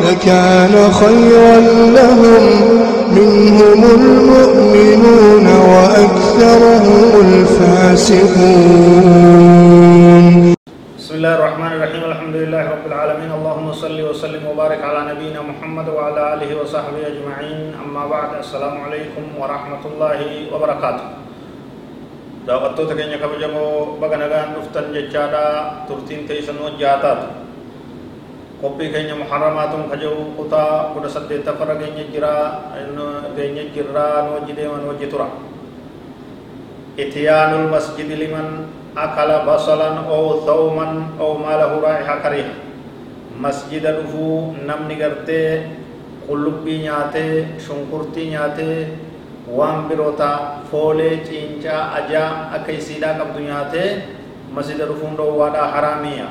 لكان خيرا لهم. منهم المؤمنون وأكثرهم الفاسقون. بسم الله الرحمن الرحيم. الحمد لله رب العالمين. اللهم صل وسلم وبارك على نبينا محمد وعلى آله وصحبه أجمعين. أما بعد السلام عليكم ورحمة الله وبركاته. keenya kabajamoo baga nagaan dhuftan jechaadha turtiin teessan wajjaataatu qophii keenya muharramaatuun kajahu kutaa kudha saddeettaffarra keenya jira keenya jirraa wajji deeman wajji tura itiyaanul masjidi liman akala basalan oo thawman oo maalahu raa'iha kariha masjida dhufuu namni gartee qullubbii nyaatee shunkurtii nyaatee waan biroota foolee ciincaa ajaa akka isiidhaa qabdu nyaatee masjida dhufuun dhoowwaadhaa haraamiya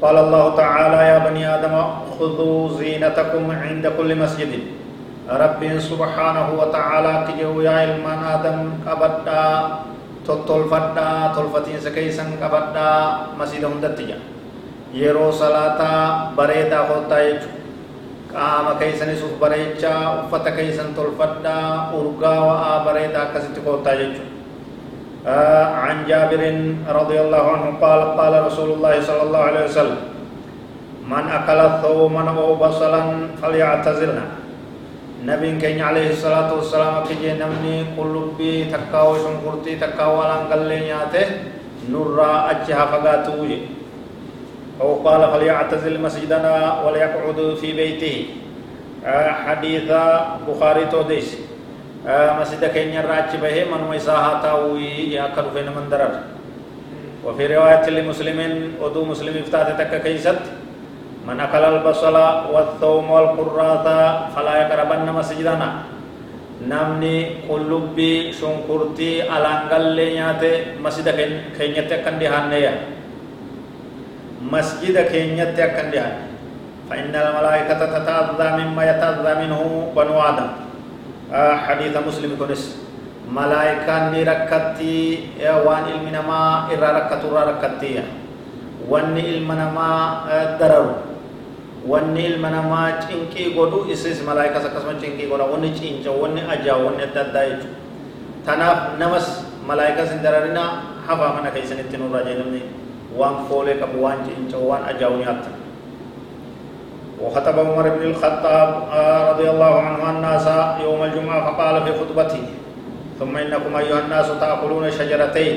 قال الله تعالى يا بني آدم خذوا زينتكم عند كل مسجد. رب سبحانه وتعالى كجو يا علمان آدم قبدا تطلفدا تلفتين سكيسا قبدا مسجد هندتجا يرو صلاة بريدا خوتا يجو. qaama keeysanis uf bareechaa uffata keeysan tolfadhaa urgaa wa'aa bareedaa akkasitti koottaa jechuudha عن جابر رضي الله عنه قال قال رسول الله صلى الله عليه وسلم من أكل ثوما أو بصلا فليعتزلنا. نبي كين عليه الصلاة والسلام كي نمني قلبي تكاو شنكرتي تكاو لانقل نياته نرى أجها فقاتوجي أو قال فليعتزل مسجدنا وليقعد في بيته. حديث بخاري توديش مسجد كينيا راجي به من ويساها تاوي يا كرفين من درر وفي رواية لمسلمين ودو مسلم افتات تك كيست من أكل البصل والثوم والقراط فلا يقربن مسجدنا namni qullubbii shunkurtii alaangallee nyaate masjida keenyatti akkan dhihaanne ya masjida keenyatti akkan dhihaanne فإن الملائكة تتأذى مما يتأذى منه بنو آدم حديث مسلم كنس ملائكة ركتي وان علم نما إرى ركت را ركتي وان علم نما درر وان علم نما چنكي malaayika akkasuma cinkii godha wanni cinca wanni ajaa wanni adda addaa jechuudha tanaaf namas malaayika sin dararina hafaa mana keessanitti nurraa jedhamne waan foolee qabu waan cinca waan ajaa'u nyaattan وخطب عمر بن الخطاب رضي الله عنه الناس يوم الجمعة فقال في خطبته ثم إنكم أيها الناس تأكلون شجرتين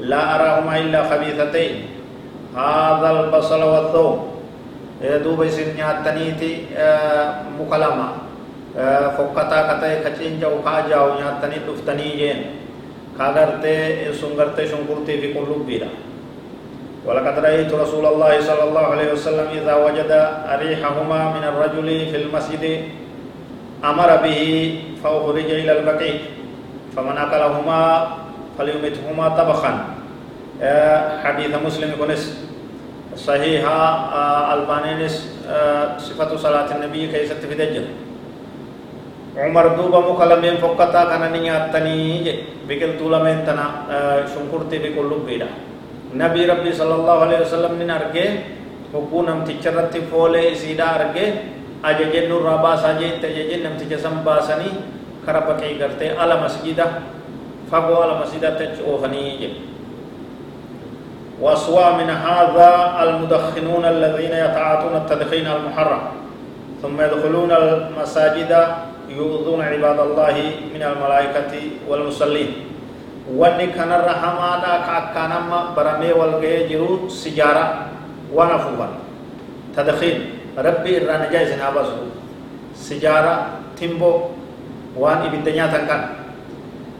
لا أراهما إلا خبيثتين. هذا البصل والثوم دوب اسم نياتنيتي مكلمة فكتا كتاي كچين جو كاجاو نياتني دفتني جين كاغرتي سنگرتي شنكرتي في قلوب بيرا. ولقد رأيت رسول الله صلى الله عليه وسلم إذا وجد ريحهما من الرجل في المسجد أمر به فأخرج إلى البقيع فمن أكلهما فليمتهما طبخا. حديث مسلم كنس صحيحة البانينس صفة صلاة النبي كيف في دجل عمر دوبا مكلمين فقطا كان نياتني بكل طولمين تنا شنكرتي بكل نبي ربي صلى الله عليه وسلم من أرجع وكون نم تجرت فولي سيدا أرجع أججن نور رباس أجج تججن نم تجسم باسني خراب كي کرتے على مسجدة فقو على مسجدة تجوفني وأسوأ من هذا المدخنون الذين يتعاطون التدخين المحرم ثم يدخلون المساجد يؤذون عباد الله من الملائكة والمصلين wanni kanarra hamaadha ka akkaan amma baramee wal ga'ee jiru sijaara waan afuufan tadkiin rabbi irraa najaa isin haa baasu sijaara timboo waan ibidda nyaatan kan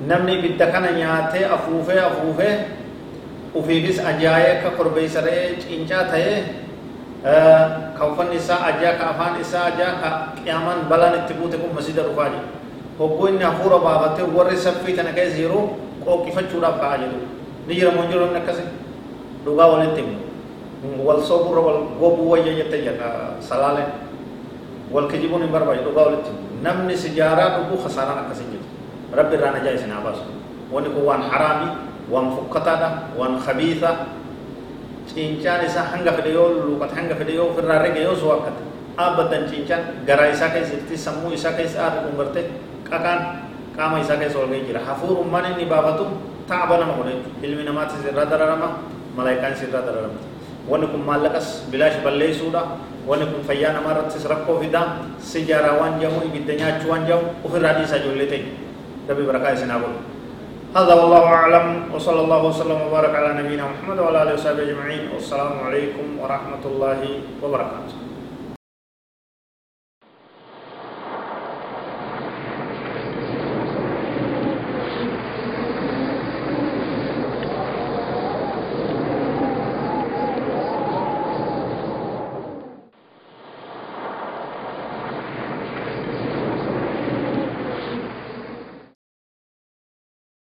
namni ibidda kana nyaatee afuufee afuufee ufiifis ajaa'ee akka korbeessa re'ee cincaa ta'ee كوفن إساء أجاك أفان إساء أجاك قيامان بلان اتبوتكم مسجد رفاجي هو إني أخور بابته ورسل في تنكي زيرو قوكي فجورا فاجدو نجر منجر نكسي دوغا ولتم والصبر والغوب ويجي تجا سلالة والكجبون بربا دوغا ولتم نمني سجارة دوغو خسارة نكسي ربي رانا جاي سناباس ونكو وان حرامي وان فقطادا وان خبيثة cincaan isaa hanga fedhe yoo luuqate hanga fedhe yoo ofirraa rege yoo soo akkate aabbadan cincaan garaa isaa keessatti sammuu isaa keessa aada dhungarte qaqaan jira hafuurummaan inni baafatu taaba nama godhe ilmi namaatis irraa dararama malaayikaan irraa dararamti wanni kun maallaqas bilaash balleessuudha wanni kun fayyaa namaa irrattis rakkoo fidaa sijaaraa waan jahu ibidda nyaachuu waan jahu ofirraa dhiisaa ijoollee ta'e rabbi barakaa isinaa godhu هذا والله أعلم وصلى الله وسلم وبارك على نبينا محمد وعلى آله وصحبه أجمعين والسلام عليكم ورحمة الله وبركاته